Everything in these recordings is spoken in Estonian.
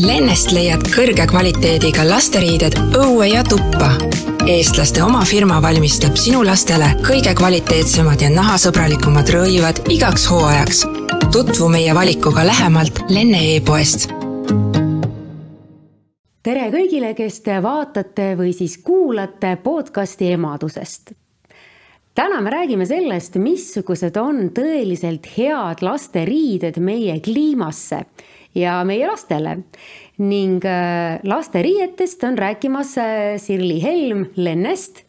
Lennest leiad kõrge kvaliteediga lasteriided õue ja tuppa. eestlaste oma firma valmistab sinu lastele kõige kvaliteetsemad ja nahasõbralikumad rõivad igaks hooajaks. tutvu meie valikuga lähemalt Lenne e-poest tere kõigile, kes te vaatate või siis kuulate podcasti emadusest. täna me räägime sellest, missugused on tõeliselt head lasteriided meie kliimasse ja meie lastele. ning äh, lasteriietest on rääkimas äh, Sirli Helm Lennest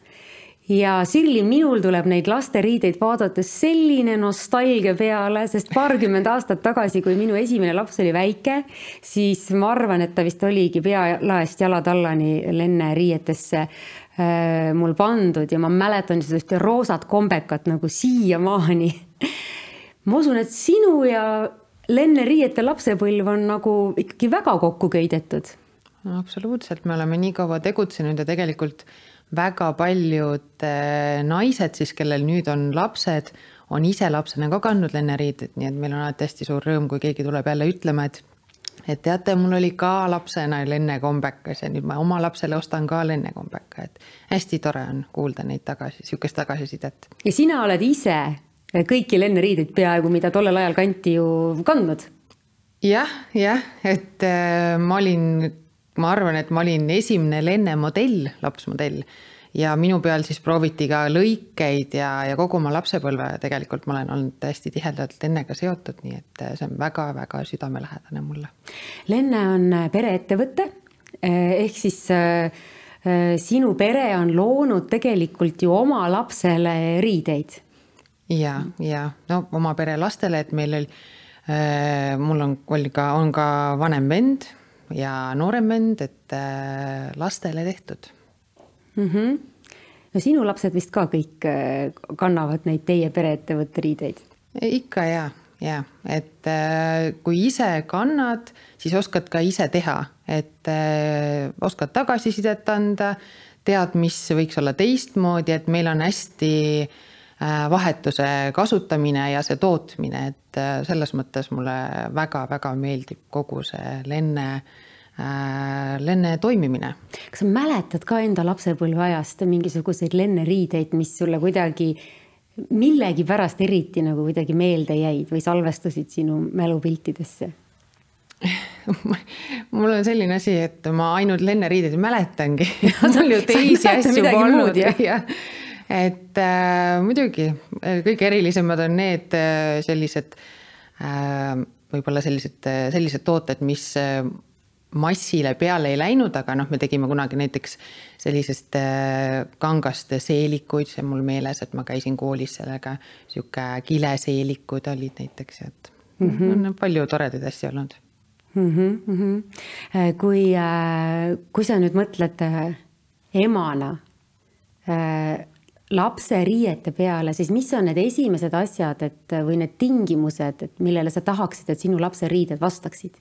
ja Sirli, minul tuleb neid lasteriideid vaadates selline nostalgia peale, sest paarkümmend aastat tagasi, kui minu esimene laps oli väike, siis ma arvan, et ta vist oligi pealaest jalatallani Lenne riietesse äh, mul pandud ja ma mäletan ühte roosat kombekat nagu siiamaani. ma usun, et sinu ja Lenne Riiete lapsepõlv on nagu ikkagi väga kokku köidetud. absoluutselt, me oleme nii kaua tegutsenud ja tegelikult väga paljud eh, naised siis, kellel nüüd on lapsed, on ise lapsena ka kandnud lenneriideid, nii et meil on alati hästi suur rõõm, kui keegi tuleb jälle ütlema, et et teate, mul oli ka lapsena lennekombekas ja nüüd ma oma lapsele ostan ka lennekombeka, et hästi tore on kuulda neid tagasi, sihukest tagasisidet. ja sina oled ise kõiki lenneriideid peaaegu, mida tollel ajal kanti ju kandnud. jah, jah, et äh, ma olin, ma arvan, et ma olin esimene lennemodell, lapsmodell ja minu peal siis prooviti ka lõikeid ja, ja kogu oma lapsepõlve tegelikult ma olen olnud hästi tihedalt lennega seotud, nii et äh, see on väga-väga südamelähedane mulle. Lenne on äh, pereettevõte ehk siis sinu pere on loonud tegelikult ju oma lapsele riideid ja, ja no oma pere lastele, et meil oli äh,, mul on, oli ka, on ka vanem vend ja noorem vend, et äh, lastele tehtud mm. -hmm. no sinu lapsed vist ka kõik äh, kannavad neid teie pereettevõtte riideid? ikka ja, ja et äh, kui ise kannad, siis oskad ka ise teha, et äh, oskad tagasisidet anda, tead, mis võiks olla teistmoodi, et meil on hästi äh, Äh, vahetuse kasutamine ja see tootmine, et äh, selles mõttes mulle väga-väga meeldib kogu see lenne äh, lenne toimimine. kas sa mäletad ka enda lapsepõlve ajast mingisuguseid lenneriideid, mis sulle kuidagi millegipärast eriti nagu kuidagi meelde jäid või salvestusid sinu mälupiltidesse? mul on selline asi, et ma ainult lenneriideid mäletangi on ju teisi asju polnud ja, ja et äh, muidugi äh, kõige erilisemad on need äh, sellised äh, võib-olla sellised, äh, sellised tooted, mis massile peale ei läinud, aga noh, me tegime kunagi näiteks sellisest kangast seelikuid, see on mul meeles, et ma käisin koolis sellega, sihuke kileseelikud olid näiteks, et mm -hmm. on palju toredaid asju olnud mm. -hmm. kui, kui sa nüüd mõtled emana lapse riiete peale, siis mis on need esimesed asjad, et või need tingimused, et millele sa tahaksid, et sinu lapse riided vastaksid?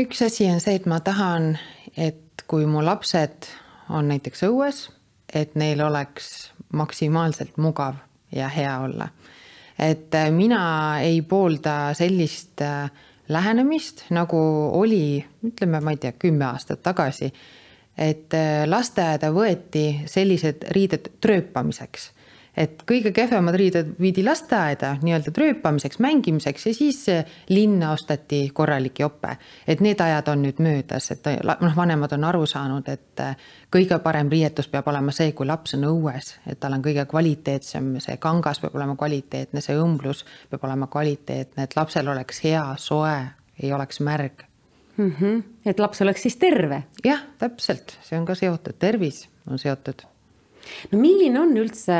üks asi on see, et ma tahan, et kui mu lapsed on näiteks õues, et neil oleks maksimaalselt mugav ja hea olla. et mina ei poolda sellist äh, lähenemist, nagu oli, ütleme, ma ei tea, kümme aastat tagasi et äh, lasteaeda võeti sellised riided trööpamiseks et kõige kehvemad riided viidi lasteaeda nii-öelda trööpamiseks, mängimiseks ja siis äh, linna osteti korralik jope. et need ajad on nüüd möödas, et äh, noh, vanemad on aru saanud, et kõige parem riietus peab olema see, kui laps on õues, et tal on kõige kvaliteetsem, see kangas peab olema kvaliteetne, see õmblus peab olema kvaliteetne, et lapsel oleks hea, soe, ei oleks märg mm. -hmm. et laps oleks siis terve. jah, täpselt, see on ka seotud, tervis on seotud. no milline on üldse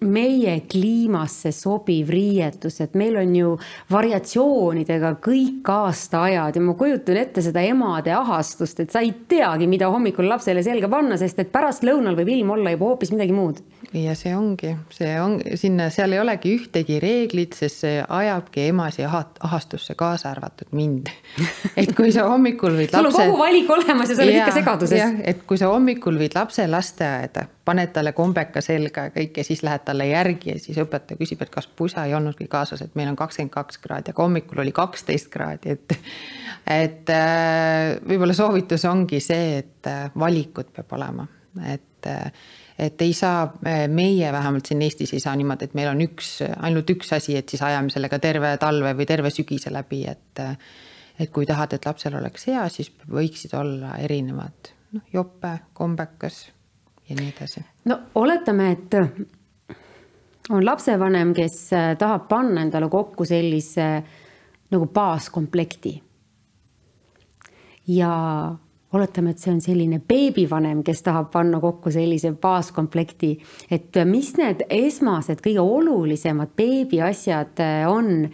meie kliimasse sobiv riietus, et meil on ju variatsioonidega kõik aastaajad ja ma kujutan ette seda emade ahastust, et sa ei teagi, mida hommikul lapsele selga panna, sest et pärastlõunal võib ilm olla juba hoopis midagi muud. Ja see ongi, see on sinna, seal ei olegi ühtegi reeglit, sest see ajabki emasi ahastusse, kaasa arvatud mind. et kui sa hommikul viid lapse. sul on kogu valik olemas ja sa oled ikka segaduses. et kui sa hommikul viid lapse lasteaeda, paned talle kombeka selga ja kõik ja siis lähed talle järgi ja siis õpetaja küsib, et kas pusa ei olnudki kaasas, et meil on kakskümmend kaks kraadi, aga hommikul oli kaksteist kraadi, et. et äh, võib-olla soovitus ongi see, et äh, valikut peab olema, et et ei saa, meie vähemalt siin Eestis ei saa niimoodi, et meil on üks, ainult üks asi, et siis ajame sellega terve talve või terve sügise läbi, et. et kui tahad, et lapsel oleks hea, siis võiksid olla erinevad, noh, jope, kombekas ja nii edasi. no oletame, et on lapsevanem, kes tahab panna endale kokku sellise nagu baaskomplekti. ja oletame, et see on selline beebivanem, kes tahab panna kokku sellise baaskomplekti, et mis need esmased kõige olulisemad beebi asjad äh, on,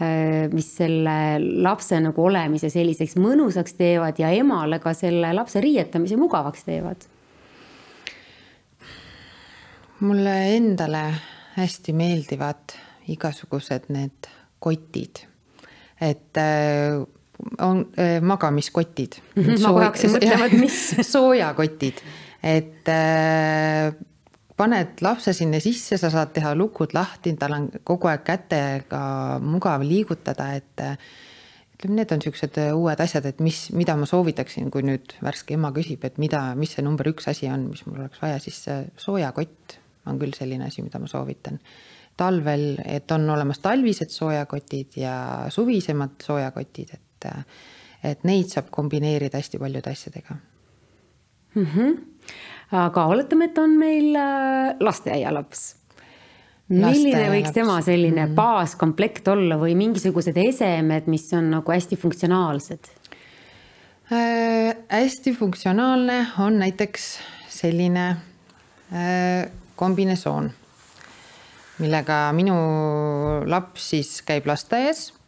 äh, mis selle lapse nagu olemise selliseks mõnusaks teevad ja emale ka selle lapse riietamise mugavaks teevad? mulle endale hästi meeldivad igasugused need kotid, et äh, on äh, magamiskotid. Mm. -hmm, ma kohe hakkasin mõtlema, et mis. Soojakotid, et äh, paned lapse sinna sisse, sa saad teha lukud lahti, tal on kogu aeg kätega mugav liigutada, et äh, ütleme, need on äh, uued asjad, et mis, mida ma soovitaksin, kui nüüd värske ema küsib, et mida, mis see number üks asi on, mis mul oleks vaja, siis soojakott on küll selline asi, mida ma soovitan. Talvel, et on olemas talvised soojakotid ja suvisemad soojakotid, et et, et neid saab kombineerida hästi paljude asjadega mm. -hmm. aga oletame, et on meil äh, lasteaialaps. milline võiks tema selline mm baaskomplekt olla või mingisugused esemed, mis on nagu hästi funktsionaalsed äh,? hästi funktsionaalne on näiteks selline äh, kombinesoon, millega minu laps siis käib lasteaias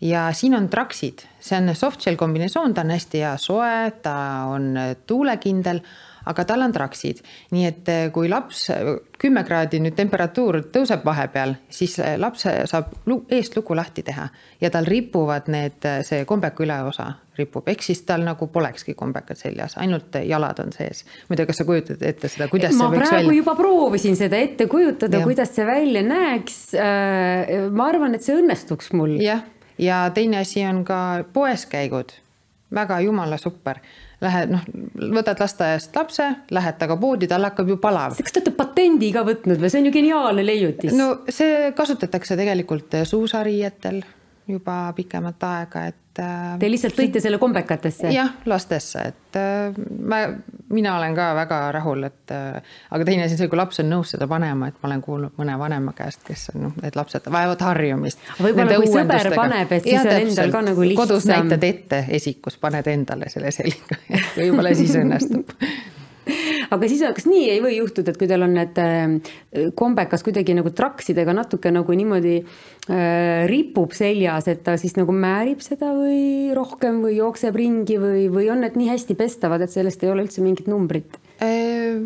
ja siin on traksid, see on softshell kombinesoon, ta on hästi hea soe, ta on tuulekindel, aga tal on traksid, nii et eh, kui laps, kümme kraadi nüüd temperatuur tõuseb vahepeal, siis eh, laps saab eest luku lahti teha ja tal ripuvad need, eh, see kombeka üleosa ripub, ehk siis tal nagu polekski kombekat seljas, ainult jalad on sees. ma ei tea, kas sa kujutad ette seda, kuidas ma see võiks välja? juba proovisin seda ette kujutada, kuidas see välja näeks. Äh, ma arvan, et see õnnestuks mul. jah ja teine asi on ka poes käigud, väga jumala super. Lähed noh, võtad lasteaiast lapse, lähed temaga poodi, tal hakkab ju palav. kas te olete patendi ka võtnud või see on ju geniaalne leiutis? no see kasutatakse tegelikult suusariietel juba pikemat aega, et et. Äh, Te lihtsalt tõite selle kombekatesse? jah, lastesse, et äh, ma, mina olen ka väga rahul, et äh, aga teine asi on see, kui laps on nõus seda panema, et ma olen kuulnud mõne vanema käest, kes on noh, et lapsed vajavad harjumist. võib-olla kui sõber paneb, et siis ja, on endal ka nagu lihtsam. kodus näitad ette esikus, paned endale selle selga võib-olla siis õnnestub aga siis, kas nii ei või juhtuda, et kui teil on need äh, kombekas kuidagi nagu traksidega natuke nagu niimoodi äh, ripub seljas, et ta siis nagu määrib seda või rohkem või jookseb ringi või, või on need nii hästi pestavad, et sellest ei ole üldse mingit numbrit? Äh,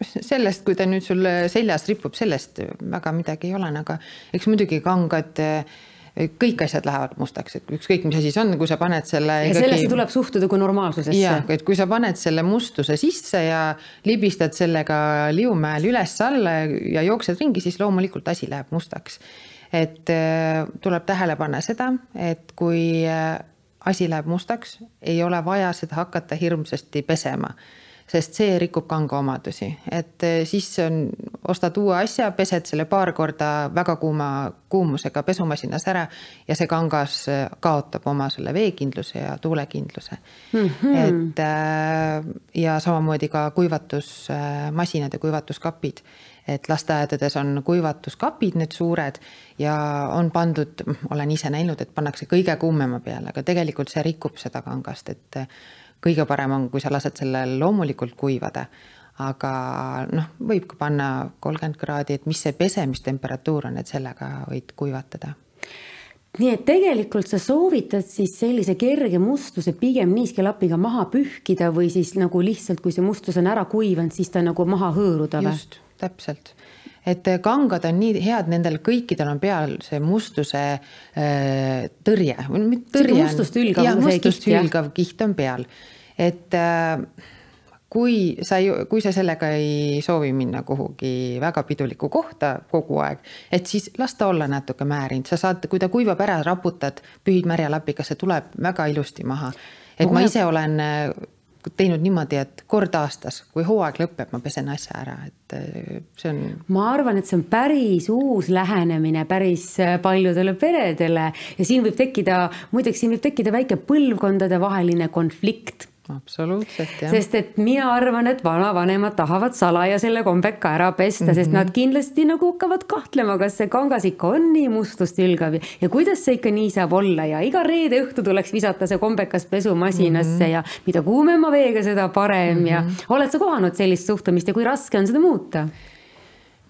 sellest, kui ta nüüd sul seljas ripub, sellest väga midagi ei ole, aga eks muidugi kangad äh, kõik asjad lähevad mustaks, et ükskõik, mis asi see on, kui sa paned selle. ja ikkagi... sellesse tuleb suhtuda kui normaalsusesse. jah, et kui sa paned selle mustuse sisse ja libistad sellega liumäel üles-alla ja jooksed ringi, siis loomulikult asi läheb mustaks. et äh, tuleb tähele panna seda, et kui äh, asi läheb mustaks, ei ole vaja seda hakata hirmsasti pesema sest see rikub kanga omadusi, et eh, siis on, ostad uue asja, pesed selle paar korda väga kuuma kuumusega pesumasinas ära ja see kangas eh, kaotab oma selle veekindluse ja tuulekindluse mm. -hmm. et eh, ja samamoodi ka kuivatusmasinad ja kuivatuskapid et lasteaedades on kuivatuskapid, need suured ja on pandud, olen ise näinud, et pannakse kõige kuumema peale, aga tegelikult see rikub seda kangast, et kõige parem on, kui sa lased sellel loomulikult kuivada. aga noh, võib ka panna kolmkümmend kraadi, et mis see pesemistemperatuur on, et sellega võid kuivatada nii et tegelikult sa soovitad siis sellise kerge mustuse pigem niiskelapiga maha pühkida või siis nagu lihtsalt, kui see mustus on ära kuivanud, siis ta nagu maha hõõruda või? just, täpselt et kangad on nii head, nendel kõikidel on peal see mustuse äh, tõrje. tõrje mustust hülgav. jah, mustust hülgav kiht on peal, et äh, kui sa, kui sa sellega ei soovi minna kuhugi väga pidulikku kohta kogu aeg, et siis las ta olla natuke määrinud, sa saad, kui ta kuivab ära, raputad, pühid märja läpiga, see tuleb väga ilusti maha. et ma ise olen teinud niimoodi, et kord aastas, kui hooaeg lõpeb, ma pesen asja ära, et äh, see on. ma arvan, et see on päris uus lähenemine päris äh, paljudele peredele ja siin võib tekkida, muideks siin võib tekkida väike põlvkondadevaheline konflikt absoluutselt, jah. sest et mina arvan, et vanavanemad tahavad salaja selle kombeka ära pesta mm, -hmm. sest mhm. nad kindlasti nagu hakkavad kahtlema, kas see kangas ikka on nii mustust hülgav ja kuidas see ikka nii saab olla ja iga reede õhtu tuleks visata see kombekas pesumasinasse mm -hmm. ja mida kuumema veega, seda parem mm -hmm. ja mhm. oled sa kohanud sellist suhtumist ja kui raske on seda muuta?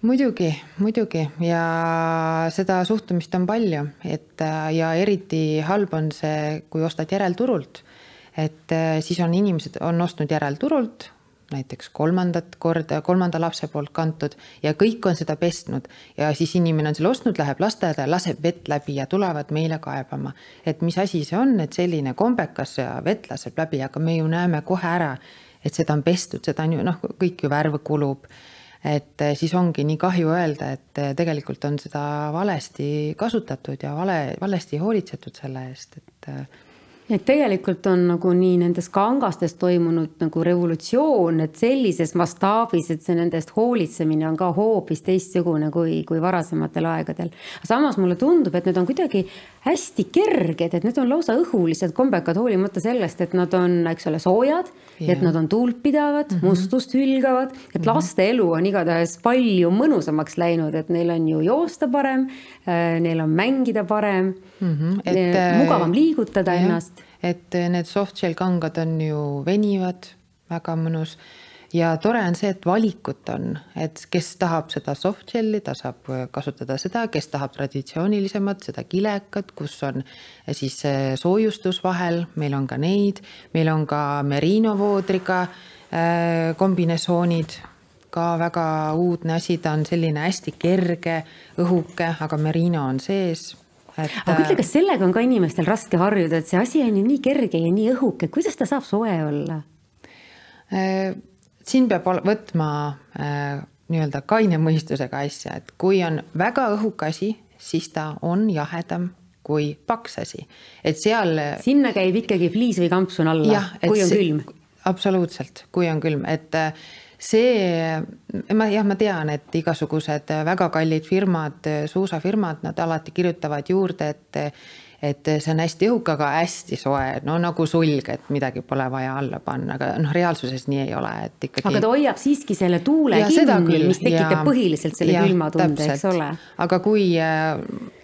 muidugi, muidugi ja seda suhtumist on palju, et ja eriti halb on see, kui ostad järelturult et äh, siis on inimesed, on ostnud järelturult näiteks kolmandat korda, kolmanda lapse poolt kantud ja kõik on seda pestnud ja siis inimene on selle ostnud, läheb lasteaeda, laseb vett läbi ja tulevad meile kaebama, et mis asi see on, et selline kombekas ja vett laseb läbi, aga me ju näeme kohe ära, et seda on pestud, seda on ju noh, kõik ju värv kulub. et äh, siis ongi nii kahju öelda, et äh, tegelikult on seda valesti kasutatud ja vale, valesti hoolitsetud selle eest, et et tegelikult on nagu nii nendes kangastes toimunud nagu revolutsioon, et sellises mastaabis, et see nende eest hoolitsemine on ka hoopis teistsugune kui, kui varasematel aegadel. samas mulle tundub, et need on kuidagi hästi kerged, et need on lausa õhulised kombekad, hoolimata sellest, et nad on, eks ole, soojad yeah., et nad on tuultpidavad mm, -hmm. mustust hülgavad, et mm -hmm. laste elu on igatahes palju mõnusamaks läinud, et neil on ju joosta parem, äh, neil on mängida parem mm, -hmm. et, äh, mugavam liigutada yeah. ennast et need softshell kangad on ju venivad, väga mõnus ja tore on see, et valikut on, et kes tahab seda softshell'i, ta saab kasutada seda, kes tahab traditsioonilisemat, seda kilekat, kus on siis soojustus vahel, meil on ka neid, meil on ka merino voodriga äh, kombinesoonid, ka väga uudne asi, ta on selline hästi kerge, õhuke, aga merino on sees et.... aga ütle, kas sellega on ka inimestel raske harjuda, et see asi on ju nii kerge ja nii õhuke, kuidas ta saab soe olla? Äh, siin peab võtma äh, nii-öelda kaine mõistusega asja, et kui on väga õhuke asi, siis ta on jahedam kui paks asi, et seal. sinna käib ikkagi fliis või kampsun alla, kui on külm. absoluutselt, kui on külm, et see, ma jah, ma tean, et igasugused väga kallid firmad, suusafirmad, nad alati kirjutavad juurde, et et see on hästi õhuke, aga hästi soe, no nagu sulg, et midagi pole vaja alla panna, aga noh, reaalsuses nii ei ole, et ikkagi. aga ta hoiab siiski selle tuule ja kinni, mis tekitab ja, põhiliselt selle külmatunde, eks ole. aga kui äh,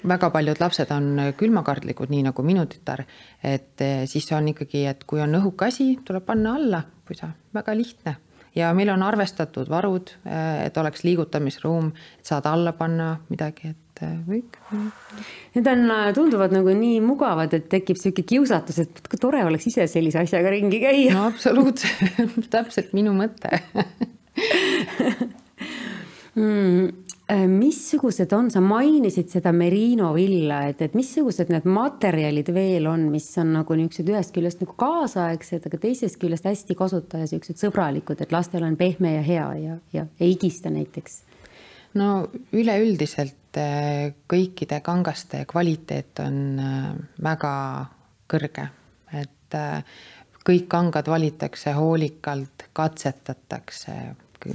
väga paljud lapsed on külmakardlikud, nii nagu minu tütar, et äh, siis on ikkagi, et kui on õhuke asi, tuleb panna alla, pusa, väga lihtne ja meil on arvestatud varud, äh, et oleks liigutamisruum, et saad alla panna midagi, et äh, kõik. Need on, äh, tunduvad nagu nii mugavad, et tekib sihuke kiusatus, et kui tore oleks ise sellise asjaga ringi käia. no absoluutselt, täpselt minu mõte mm Äh, missugused on, sa mainisid seda merino villa, et, et missugused need materjalid veel on, mis on nagu niisugused ühest küljest nagu kaasaegsed, aga teisest küljest hästi kasutaja siuksed sõbralikud, et lastel on pehme ja hea ja, ja ei higista näiteks? no üleüldiselt äh, kõikide kangaste kvaliteet on äh, väga kõrge, et kõik kangad valitakse hoolikalt, katsetatakse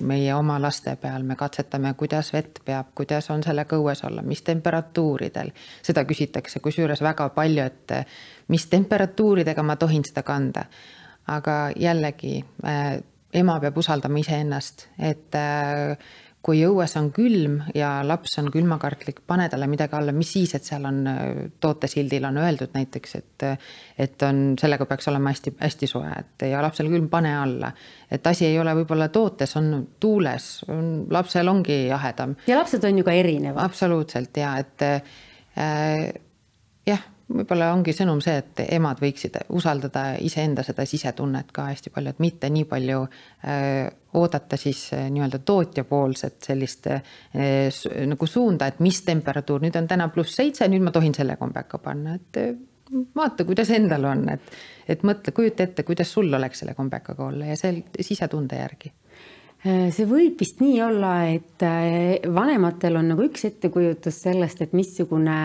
meie oma laste peal, me katsetame, kuidas vett peab, kuidas on sellega õues olla, mis temperatuuridel. seda küsitakse kusjuures väga palju, et mis temperatuuridega ma tohin seda kanda. aga jällegi äh, ema peab usaldama iseennast, et äh, kui õues on külm ja laps on külmakartlik, pane talle midagi alla, mis siis, et seal on tootesildil on öeldud näiteks, et et on, sellega peaks olema hästi-hästi soe, et ja lapsel külm, pane alla. et asi ei ole võib-olla tootes, on tuules, lapsel ongi jahedam. ja lapsed on ju ka erinevad. absoluutselt ja et äh, jah võib-olla ongi sõnum see, et emad võiksid usaldada iseenda seda sisetunnet ka hästi palju, et mitte nii palju äh, oodata siis äh, nii-öelda tootjapoolset sellist äh, nagu suunda, et mis temperatuur nüüd on täna pluss seitse, nüüd ma tohin selle kombeka panna, et vaata, kuidas endal on, et, et mõtle, kujuta ette, kuidas sul oleks selle kombekaga olla ja see sisetunde järgi see võib vist nii olla, et äh, vanematel on nagu üks ettekujutus sellest, et missugune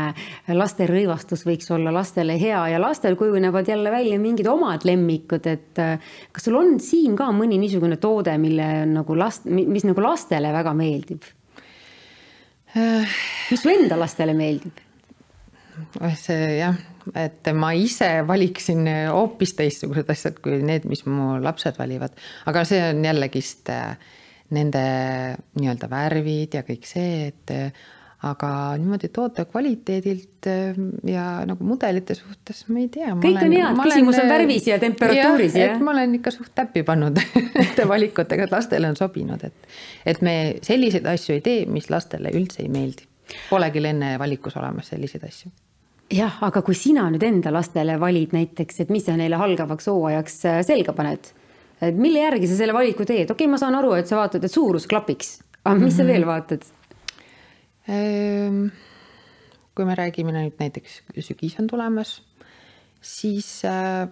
laste rõivastus võiks olla lastele hea ja lastel kujunevad jälle välja mingid omad lemmikud, et äh, kas sul on siin ka mõni niisugune toode, mille nagu last, mis nagu lastele väga meeldib? mis su enda lastele meeldib? see jah, et ma ise valiksin hoopis teistsugused asjad kui need, mis mu lapsed valivad, aga see on jällegist äh, nende nii-öelda värvid ja kõik see, et äh, aga niimoodi toote kvaliteedilt äh, ja nagu mudelite suhtes ma ei tea. kõik on head, küsimus on värvis ja temperatuuris jah ja?? ma olen ikka suht täppi pannud nende valikutega, et lastele on sobinud, et, et me selliseid asju ei tee, mis lastele üldse ei meeldi. Polegi enne valikus olemas selliseid asju jah, aga kui sina nüüd enda lastele valid näiteks, et mis sa neile algavaks hooajaks äh, selga paned, et mille järgi sa selle valiku teed, okei okay,, ma saan aru, et sa vaatad, et suurus klapiks, aga mis mm -hmm. sa mhm. veel vaatad? Ehm, kui me räägime nüüd näiteks sügis on tulemas, siis äh,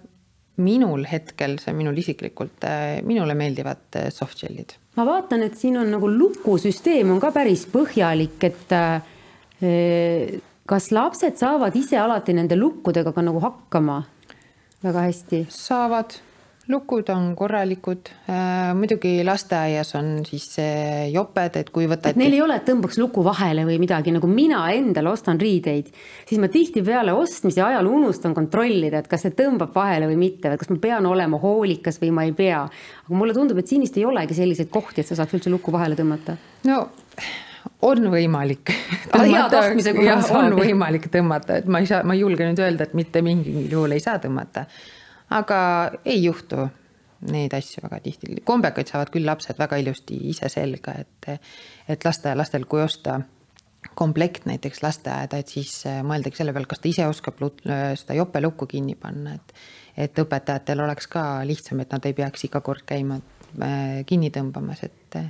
minul hetkel, see minul isiklikult, äh, minule meeldivad softgel'id. ma vaatan, et siin on nagu lukusüsteem on ka päris põhjalik, et kas lapsed saavad ise alati nende lukkudega ka nagu hakkama väga hästi? saavad, lukud on korralikud äh,. muidugi lasteaias on siis joped, et kui võtad. et neil ei ole, et tõmbaks luku vahele või midagi, nagu mina endale ostan riideid, siis ma tihtipeale ostmise ajal unustan kontrollida, et kas see tõmbab vahele või mitte, kas ma pean olema hoolikas või ma ei pea. aga mulle tundub, et siin vist ei olegi selliseid kohti, et sa saaks üldse lukku vahele tõmmata. no on võimalik. korral saab. on võimalik tõmmata, et ma ei saa, ma ei julge nüüd öelda, et mitte mingil juhul ei saa tõmmata. aga ei juhtu neid asju väga tihti, kombekaid saavad küll lapsed väga ilusti ise selga, et, et laste, lastel, kui osta komplekt näiteks lasteaeda, et siis äh, mõeldagi selle peale, kas ta ise oskab seda jopelukku kinni panna, et et õpetajatel oleks ka lihtsam, et nad ei peaks iga kord käima äh, kinni tõmbamas, et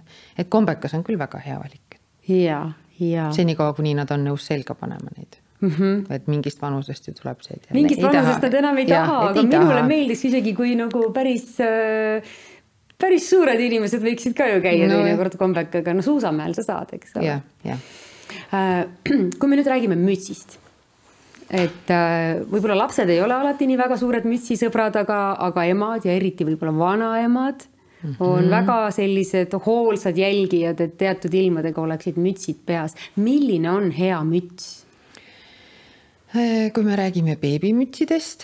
et kombekas on küll väga hea valik ja, ja. senikaua, kuni nad on nõus selga panema neid mm. -hmm. et mingist vanusest ju tuleb see. mingist vanusest nad enam ei taha, aga ei minule taha. meeldiks isegi, kui nagu päris äh, päris suured inimesed võiksid ka ju käia no, teinekord kombekaga, no suusamäel sa saad, eks ole. Äh, kui me nüüd räägime mütsist, et äh, võib-olla lapsed ei ole alati nii väga suured mütsisõbrad, aga, aga emad ja eriti võib-olla vanaemad. On väga sellised hoolsad jälgijad, et teatud ilmadega oleksid mütsid peas. milline on hea müts? Äh, kui me räägime beebimütsidest,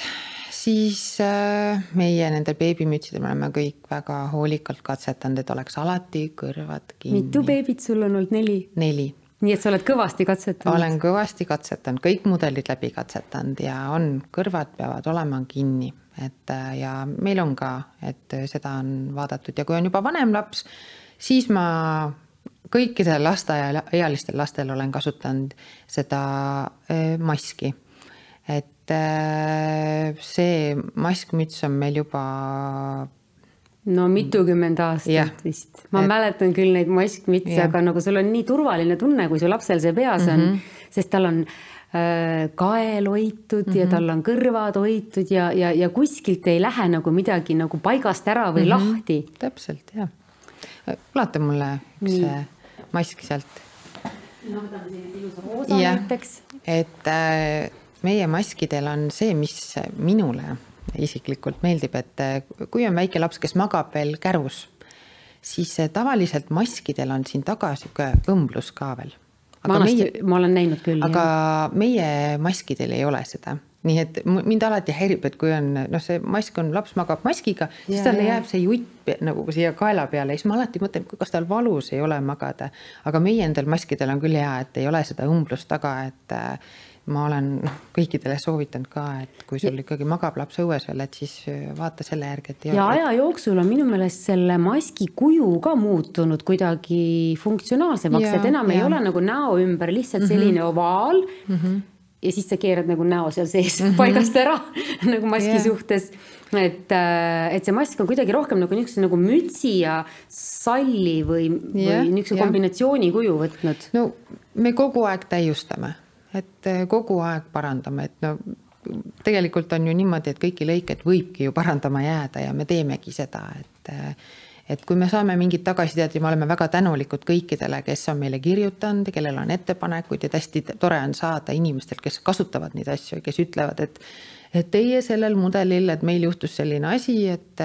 siis äh, meie nendel beebimütsidel me oleme kõik väga hoolikalt katsetanud, et oleks alati kõrvad kinni. mitu beebit sul on olnud, neli? neli nii et sa oled kõvasti katsetanud? olen kõvasti katsetanud, kõik mudelid läbi katsetanud ja on, kõrvad peavad olema kinni et äh, ja meil on ka, et seda on vaadatud ja kui on juba vanem laps, siis ma kõikidel lasteaiaealistel lastel olen kasutanud seda äh, maski. et äh, see maskmüts on meil juba no mitukümmend aastat yeah. vist. ma et... mäletan küll neid maskmütse aga nagu sul on nii turvaline tunne, kui su lapsel see peas on mm, -hmm. sest tal on äh, Äh, kael hoitud mm -hmm. ja mhm. tal on kõrvad hoitud ja, ja, ja kuskilt ei lähe nagu midagi nagu paigast ära või mm -hmm. lahti. täpselt, jah. ulata mulle üks Nii. Äh, mask sealt. no võtame sellise ilusa roosa näiteks. et äh, meie maskidel on see, mis minule isiklikult meeldib, et äh, kui on väike laps, kes magab veel kärus, siis tavaliselt maskidel on siin taga sihuke õmblus ka veel vanasti meie, ma olen näinud küll. aga jah. meie maskidel ei ole seda nii et mind alati häirib, et kui on noh, see mask on, laps magab maskiga, siis talle jääb see jutt nagu siia kaela peale siis ma alati mõtlen, kas tal valus ei ole magada. aga meie endal maskidel on küll hea, et ei ole seda õmblust taga, et ma olen noh, kõikidele soovitanud ka, et kui sul ikkagi magab laps õues veel, et siis äh, vaata selle järgi, et. ja aja jooksul on minu meelest selle maski kuju ka muutunud kuidagi funktsionaalsemaks, et enam ja. ei ole nagu näo ümber lihtsalt mhm. selline mm -hmm. ovaal mm. -hmm ja siis sa keerad nagu näo seal sees mm -hmm. paigast ära nagu maski yeah. suhtes. et, äh, et see mask on kuidagi rohkem nagu niisuguse nagu mütsi ja salli või või niisuguse kombinatsiooni kuju võtnud. no me kogu aeg täiustame, et äh, kogu aeg parandame, et no tegelikult on ju niimoodi, et kõiki lõikeid võibki ju parandama jääda ja me teemegi seda, et äh, et kui me saame mingit tagasisidet ja me oleme väga tänulikud kõikidele, kes on meile kirjutanud, kellel on ettepanekuid, et hästi tore on saada inimestelt, kes kasutavad neid asju, kes ütlevad, et et teie sellel mudelil, et meil juhtus selline asi, et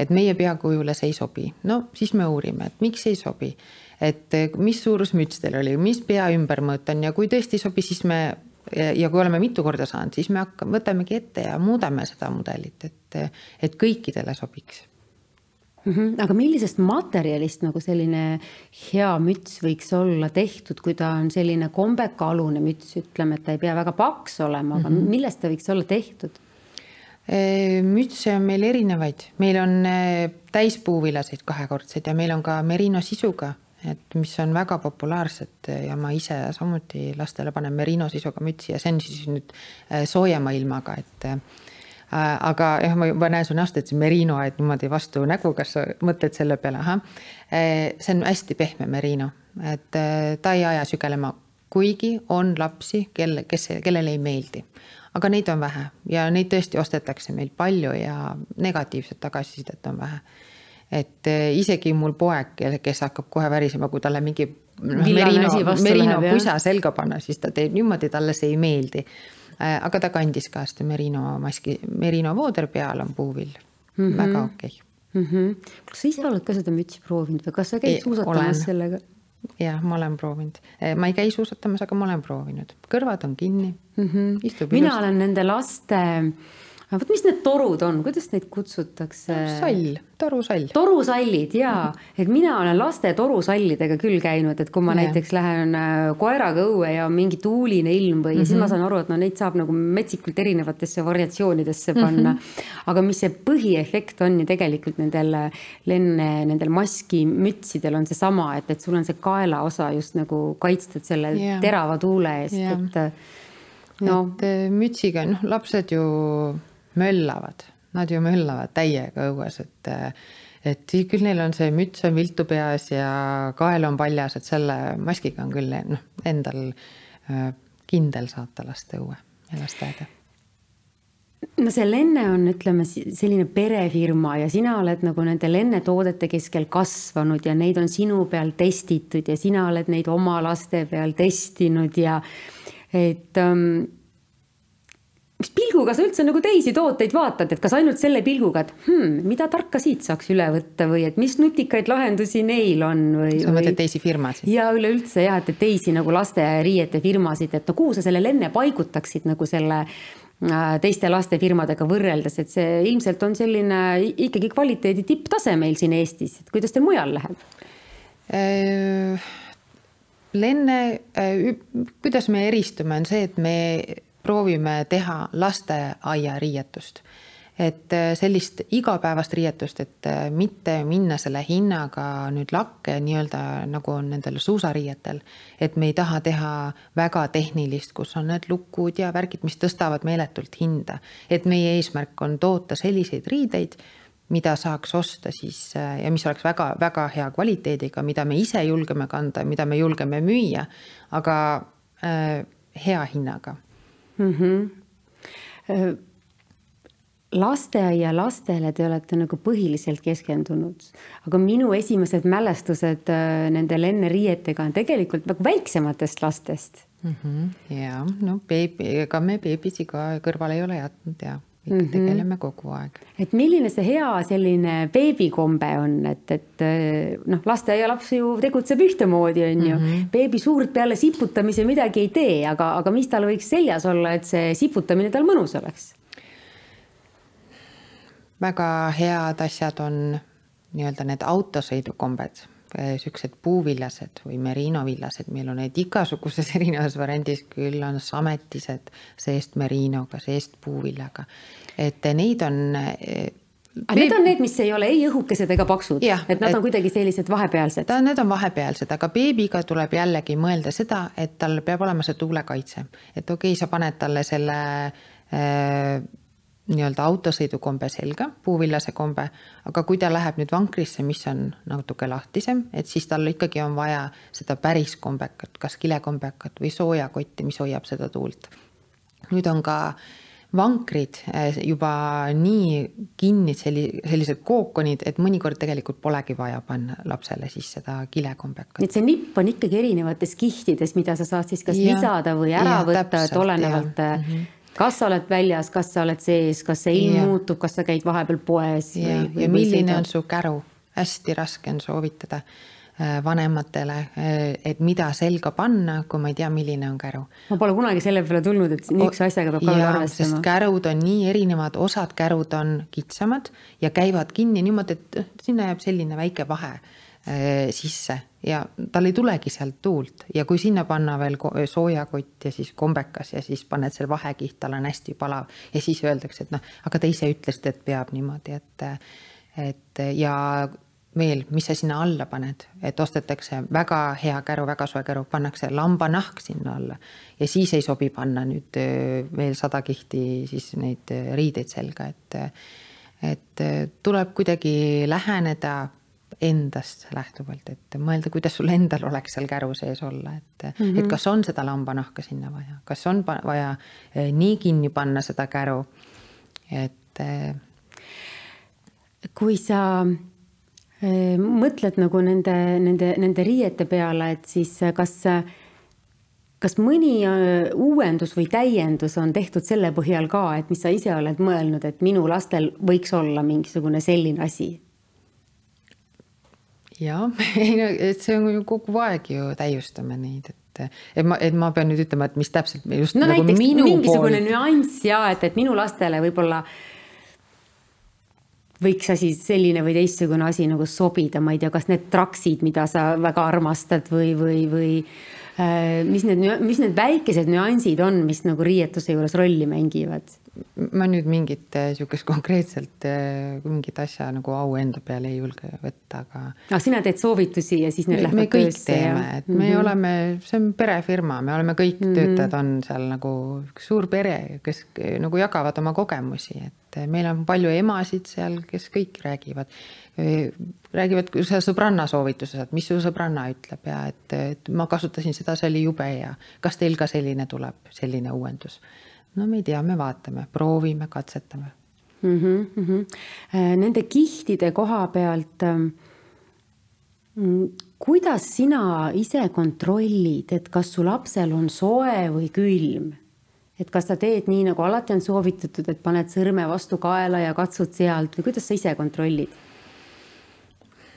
et meie peakujule see ei sobi. no siis me uurime, et miks ei sobi. Et mis suurus müts teil oli, mis pea ümbermõõt on ja kui tõesti ei sobi, siis me ja kui oleme mitu korda saanud, siis me hakkame, võtamegi ette ja muudame seda mudelit, et, et kõikidele sobiks mm. -hmm. aga millisest materjalist nagu selline hea müts võiks olla tehtud, kui ta on selline kombekaalune müts, ütleme, et ta ei pea väga paks olema, aga mm -hmm. millest ta võiks olla tehtud? mütse on meil erinevaid, meil on täispuuvillaseid kahekordseid ja meil on ka merino sisuga, et mis on väga populaarsed ja ma ise samuti lastele panen merino sisuga mütsi ja see on siis nüüd soojema ilmaga, et Äh, aga jah, ma juba näen su näost, et see merino aed niimoodi vastu nägu, kas sa mõtled selle peale, ahah. Äh, see on hästi pehme merino, et äh, ta ei aja sügelema, kuigi on lapsi, kel, kes, kellele ei meeldi. aga neid on vähe ja neid tõesti ostetakse meil palju ja negatiivset tagasisidet on vähe. Et isegi mul poeg, kes hakkab kohe värisema, kui talle mingi noh, merino, merino pusa selga panna, siis ta teeb niimoodi, talle see ei meeldi Äh, aga ta kandis ka seda merino maski, merino vooder peal on puuvill mm, -hmm. väga okei okay. mm. -hmm. kas sa ise oled ka seda mütsi proovinud või kas sa käid suusatamas sellega? jah, ma olen proovinud, äh, ma ei käi suusatamas, aga ma olen proovinud, kõrvad on kinni mm, -hmm. mina ilusti. olen nende laste äh, vot mis need torud on, kuidas neid kutsutakse? sall, torusall. torusallid jaa, et mina olen laste torusallidega küll käinud, et kui ma ja. näiteks lähen äh, koeraga õue ja mingi tuuline ilm või mm, -hmm. siis ma mhm. saan aru, et no neid saab nagu metsikult erinevatesse variatsioonidesse panna mm. -hmm. aga mis see põhiefekt on ju tegelikult nendel lenne, nendel maskimütsidel on seesama, et, et sul on see kaelaosa just nagu kaitstud selle yeah. terava tuule eest yeah., et no. et äh, mütsiga, noh, lapsed ju möllavad, nad ju möllavad täiega õues, et et küll neil on see müts on viltu peas ja kael on paljas, et selle maskiga on küll noh, endal äh, kindel saata last õue ja lasteaeda. No see Lenne on, ütleme selline perefirma ja sina oled nagu nende lennetoodete keskel kasvanud ja neid on sinu peal testitud ja sina oled neid oma laste peal testinud ja et um, mis pilguga sa üldse nagu teisi tooteid vaatad, et kas ainult selle pilguga, et hmm, mida tarka siit saaks üle võtta või et mis nutikaid lahendusi neil on või. sa mõtled teisi firmasid? ja üleüldse jah, et teisi nagu lasteriiete firmasid, et no kuhu sa selle lenne paigutaksid nagu selle äh, teiste lastefirmadega võrreldes, et see ilmselt on selline ikkagi kvaliteedi tipptase meil siin Eestis, et kuidas teil mujal läheb? Äh, lenne, äh, kuidas me eristume, on see, et me proovime teha lasteaiariietust. et äh, sellist igapäevast riietust, et äh, mitte minna selle hinnaga nüüd lakke nii-öelda nagu on nendel suusariietel. et me ei taha teha väga tehnilist, kus on need lukud ja värgid, mis tõstavad meeletult hinda. et meie eesmärk on toota selliseid riideid, mida saaks osta siis äh, ja mis oleks väga-väga hea kvaliteediga, mida me ise julgeme kanda, mida me julgeme müüa, aga äh, hea hinnaga mm. -hmm. lasteaia lastele te olete nagu põhiliselt keskendunud, aga minu esimesed mälestused äh, nende lenneriietega on tegelikult nagu väiksematest lastest mm. -hmm. ja no beebi, ega me beebisi ka kõrvale ei ole jätnud ja ikka mm -hmm. tegeleme kogu aeg. et milline see hea selline beebikombe on, et, et noh, lasteaialaps ju tegutseb ühtemoodi, on ju mm. -hmm. beebi suurt peale siputamise midagi ei tee, aga, aga mis tal võiks seljas olla, et see siputamine tal mõnus oleks? väga head asjad on nii-öelda need autosõidukombed siuksed puuvillased või merinovillased, meil on neid igasuguses erinevas variandis, küll on sametised seest merinoga, seest puuvillaga. et neid on eh, aga need on need, mis ei ole ei õhukesed ega paksud, et nad et, on kuidagi sellised vahepealsed? need on vahepealsed, aga beebiga tuleb jällegi mõelda seda, et tal peab olema see tuulekaitse. et okei okay,, sa paned talle selle äh, nii-öelda autosõidukombe selga, puuvillase kombe, aga kui ta läheb nüüd vankrisse, mis on natuke lahtisem, et siis tal ikkagi on vaja seda päris kombekat, kas kilekombekat või soojakotti, mis hoiab seda tuult. nüüd on ka vankrid eh, juba nii kinni, selli-, sellised kookonid, et mõnikord tegelikult polegi vaja panna lapsele siis seda kilekombekat. et see nipp on ikkagi erinevates kihtides, mida sa saad siis kas ja, lisada või ära ja, võtta, et olenevalt mm -hmm kas sa oled väljas, kas sa oled sees, kas see ilm ja. muutub, kas sa käid vahepeal poes? ja, ja milline on su käru, hästi raske on soovitada äh, vanematele, äh, et mida selga panna, kui ma ei tea, milline on käru. ma pole kunagi selle peale tulnud, et niisuguse asjaga peab ka veel arvestama. kärud on nii erinevad, osad kärud on kitsamad ja käivad kinni niimoodi, et sinna jääb selline väike vahe Äh, sisse ja tal ei tulegi sealt tuult. Ja kui sinna panna veel soojakott ja siis kombekas ja siis paned selle vahekiht, tal on hästi palav. Ja siis öeldakse, et noh, aga te ise ütlesite, et peab niimoodi, et, et ja veel, mis sa sinna alla paned, et ostetakse väga hea käru, väga soe käru, pannakse lambanahk sinna alla. Ja siis ei sobi panna nüüd äh, veel sada kihti siis neid äh, riideid selga, et et tuleb kuidagi läheneda endast lähtuvalt, et mõelda, kuidas sul endal oleks seal käru sees olla, et mm, -hmm. et kas on seda lambanahka sinna vaja, kas on vaja eh, nii kinni panna seda käru, et. Eh, kui sa eh, mõtled nagu nende, nende, nende riiete peale, et siis kas kas mõni uuendus või täiendus on tehtud selle põhjal ka, et mis sa ise oled mõelnud, et minu lastel võiks olla mingisugune selline asi? Jah, ei no, et see on ju kogu aeg ju täiustame neid, et, et ma, et ma pean nüüd ütlema, et mis täpselt just no nagu näiteks mingisugune pool... nüanss ja et, et minu lastele võib-olla võiks asi selline või teistsugune asi nagu sobida, ma ei tea, kas need traksid, mida sa väga armastad või, või, või äh, mis need, mis need väikesed nüansid on, mis nagu riietuse juures rolli mängivad? Ma nüüd mingit äh, sihukest konkreetselt äh, mingit asja nagu au enda peale ei julge võtta, aga. ah, sina teed soovitusi ja siis need lähevad töösse? teeme, et me mm -hmm. oleme, see on perefirma, me oleme kõik mm -hmm. töötajad on seal nagu üks suur pere, kes nagu jagavad oma kogemusi, et meil on palju emasid seal, kes kõik räägivad. räägivad sõbranna soovitused, mis su sõbranna ütleb ja et, et ma kasutasin seda, see oli jube hea. kas teil ka selline tuleb, selline uuendus? No me ei tea, me vaatame, proovime, katsetame mm. -hmm, mm -hmm. Nende kihtide koha pealt. Ähm, mm, kuidas sina ise kontrollid, et kas su lapsel on soe või külm? et kas sa teed nii, nagu alati on soovitatud, et paned sõrme vastu kaela ja katsud sealt või kuidas sa ise kontrollid?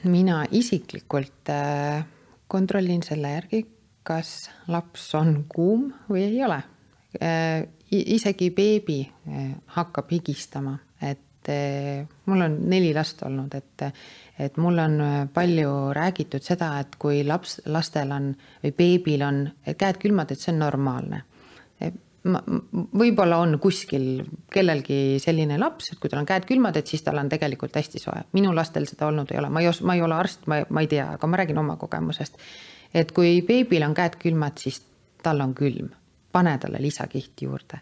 mina isiklikult äh, kontrollin selle järgi, kas laps on kuum või ei ole äh, isegi beebi eh, hakkab higistama, et eh, mul on neli last olnud, et, et mul on eh, palju räägitud seda, et kui laps, lastel on või beebil on käed külmad, et see on normaalne. ma, võib-olla on kuskil kellelgi selline laps, et kui tal on käed külmad, et siis tal on tegelikult hästi soe. minu lastel seda olnud ei ole, ma ei os-, ma ei ole arst, ma, ma ei tea, aga ma räägin oma kogemusest. et kui beebil on käed külmad, siis tal on külm pane talle lisakiht juurde.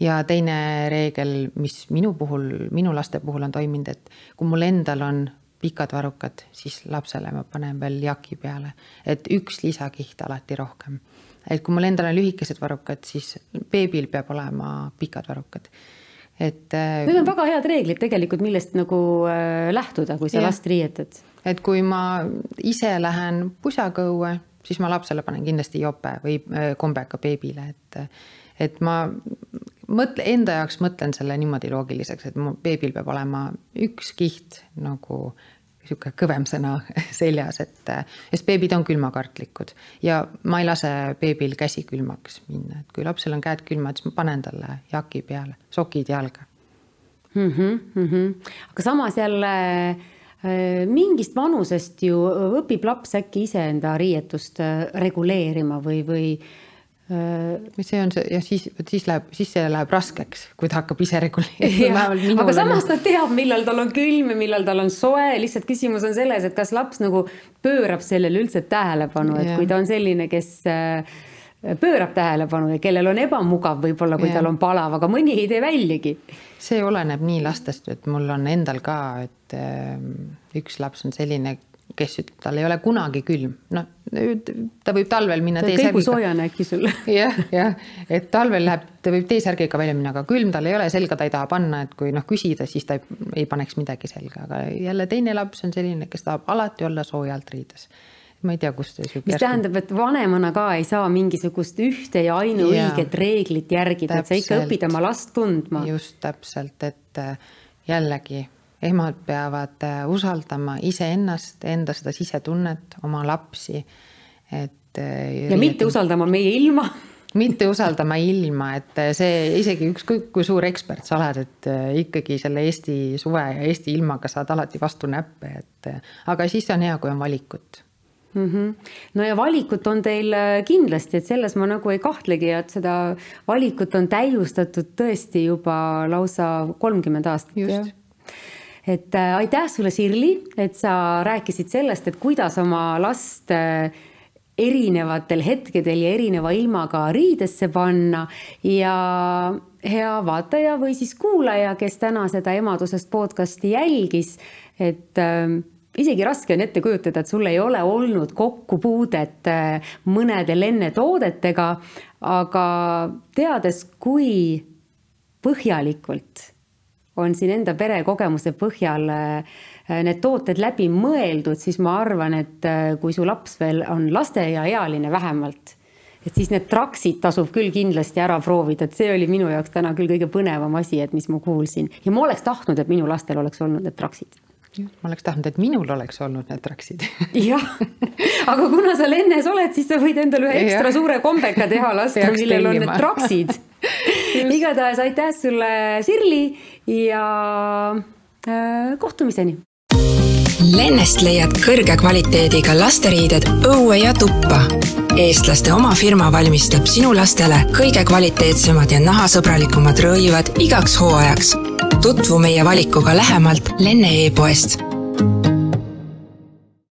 ja teine reegel, mis minu puhul, minu laste puhul on toiminud, et kui mul endal on pikad varrukad, siis lapsele ma panen veel jaki peale, et üks lisakiht alati rohkem. et kui mul endal on lühikesed varrukad, siis beebil peab olema pikad varrukad et. Äh, Need on väga head reeglid tegelikult, millest nagu äh, lähtuda, kui sa last riietad. et kui ma ise lähen pusaga õue, siis ma lapsele panen kindlasti jope või äh, kombeka beebile, et, et ma mõtle, enda jaoks mõtlen selle niimoodi loogiliseks, et mu beebil peab olema üks kiht nagu sihuke kõvem sõna seljas, et sest beebid on külmakartlikud ja ma ei lase beebil käsi külmaks minna, et kui lapsel on käed külmad, siis ma panen talle jaki peale, sokid jalga mm. -hmm, mm -hmm. aga samas jälle Äh, mingist vanusest ju õpib laps äkki iseenda riietust äh, reguleerima või, või see on see ja siis, siis läheb, siis see läheb raskeks, kui ta hakkab ise reguleerima. aga samas ta teab, millal tal on külm ja millal tal on soe, lihtsalt küsimus on selles, et kas laps nagu pöörab sellele üldse tähelepanu, et ja. kui ta on selline, kes äh, pöörab tähelepanu ja kellel on ebamugav võib-olla, kui ja. tal on palav, aga mõni ei tee väljagi. see oleneb nii lastest, et mul on endal ka, et äh, üks laps on selline, kes ütleb, tal ei ole kunagi külm, noh, ta võib talvel minna T-särgiga. kõigusoojane äkki sul. jah, jah, et talvel läheb, ta võib T-särgiga välja minna, aga külm tal ei ole, selga ta ei taha panna, et kui noh, küsida, siis ta ei, ei paneks midagi selga, aga jälle teine laps on selline, kes tahab alati olla soojalt riides ma ei tea, kust see sihuke. mis järsku... tähendab, et vanemana ka ei saa mingisugust ühte ja ainuõiget reeglit järgida, et sa ikka õpid oma last tundma. just täpselt, et äh, jällegi emad peavad äh, usaldama iseennast, enda seda sisetunnet, oma lapsi, et. Äh, ja mitte usaldama meie ilma mitte usaldama ilma, et see isegi ükskõik kui suur ekspert sa oled, et ikkagi selle Eesti suve ja Eesti ilmaga saad alati vastu näppe, et aga siis on hea, kui on valikut mm. -hmm. no ja valikut on teil kindlasti, et selles ma nagu ei kahtlegi, et seda valikut on täiustatud tõesti juba lausa kolmkümmend aastat. just et äh, aitäh sulle, Sirli, et sa rääkisid sellest, et kuidas oma last äh, erinevatel hetkedel ja erineva ilmaga riidesse panna ja hea vaataja või siis kuulaja, kes täna seda emadusest podcast'i jälgis, et äh, isegi raske on ette kujutada, et sul ei ole olnud kokkupuudet äh, mõnede lennetoodetega, aga teades, kui põhjalikult on siin enda perekogemuse põhjal äh, need tooted läbi mõeldud, siis ma arvan, et äh, kui su laps veel on lasteaiaealine vähemalt, et siis need traksid tasub küll kindlasti ära proovida, et see oli minu jaoks täna küll kõige põnevam asi, et mis ma kuulsin. Ja ma oleks tahtnud, et minu lastel oleks olnud need traksid ma oleks tahtnud, et minul oleks olnud need traksid. Jah, aga kuna sa lennes oled, siis sa võid endale ühe ekstra suure kombeka teha lasta, millel on need traksid. Igatahes aitäh sulle, Sirli ja äh, kohtumiseni. Lennest leiad kõrge kvaliteediga lasteriided õue ja tuppa. eestlaste oma firma valmistab sinu lastele kõige kvaliteetsemad ja nahasõbralikumad rõivad igaks hooajaks. tutvu meie valikuga lähemalt Lenne e-poest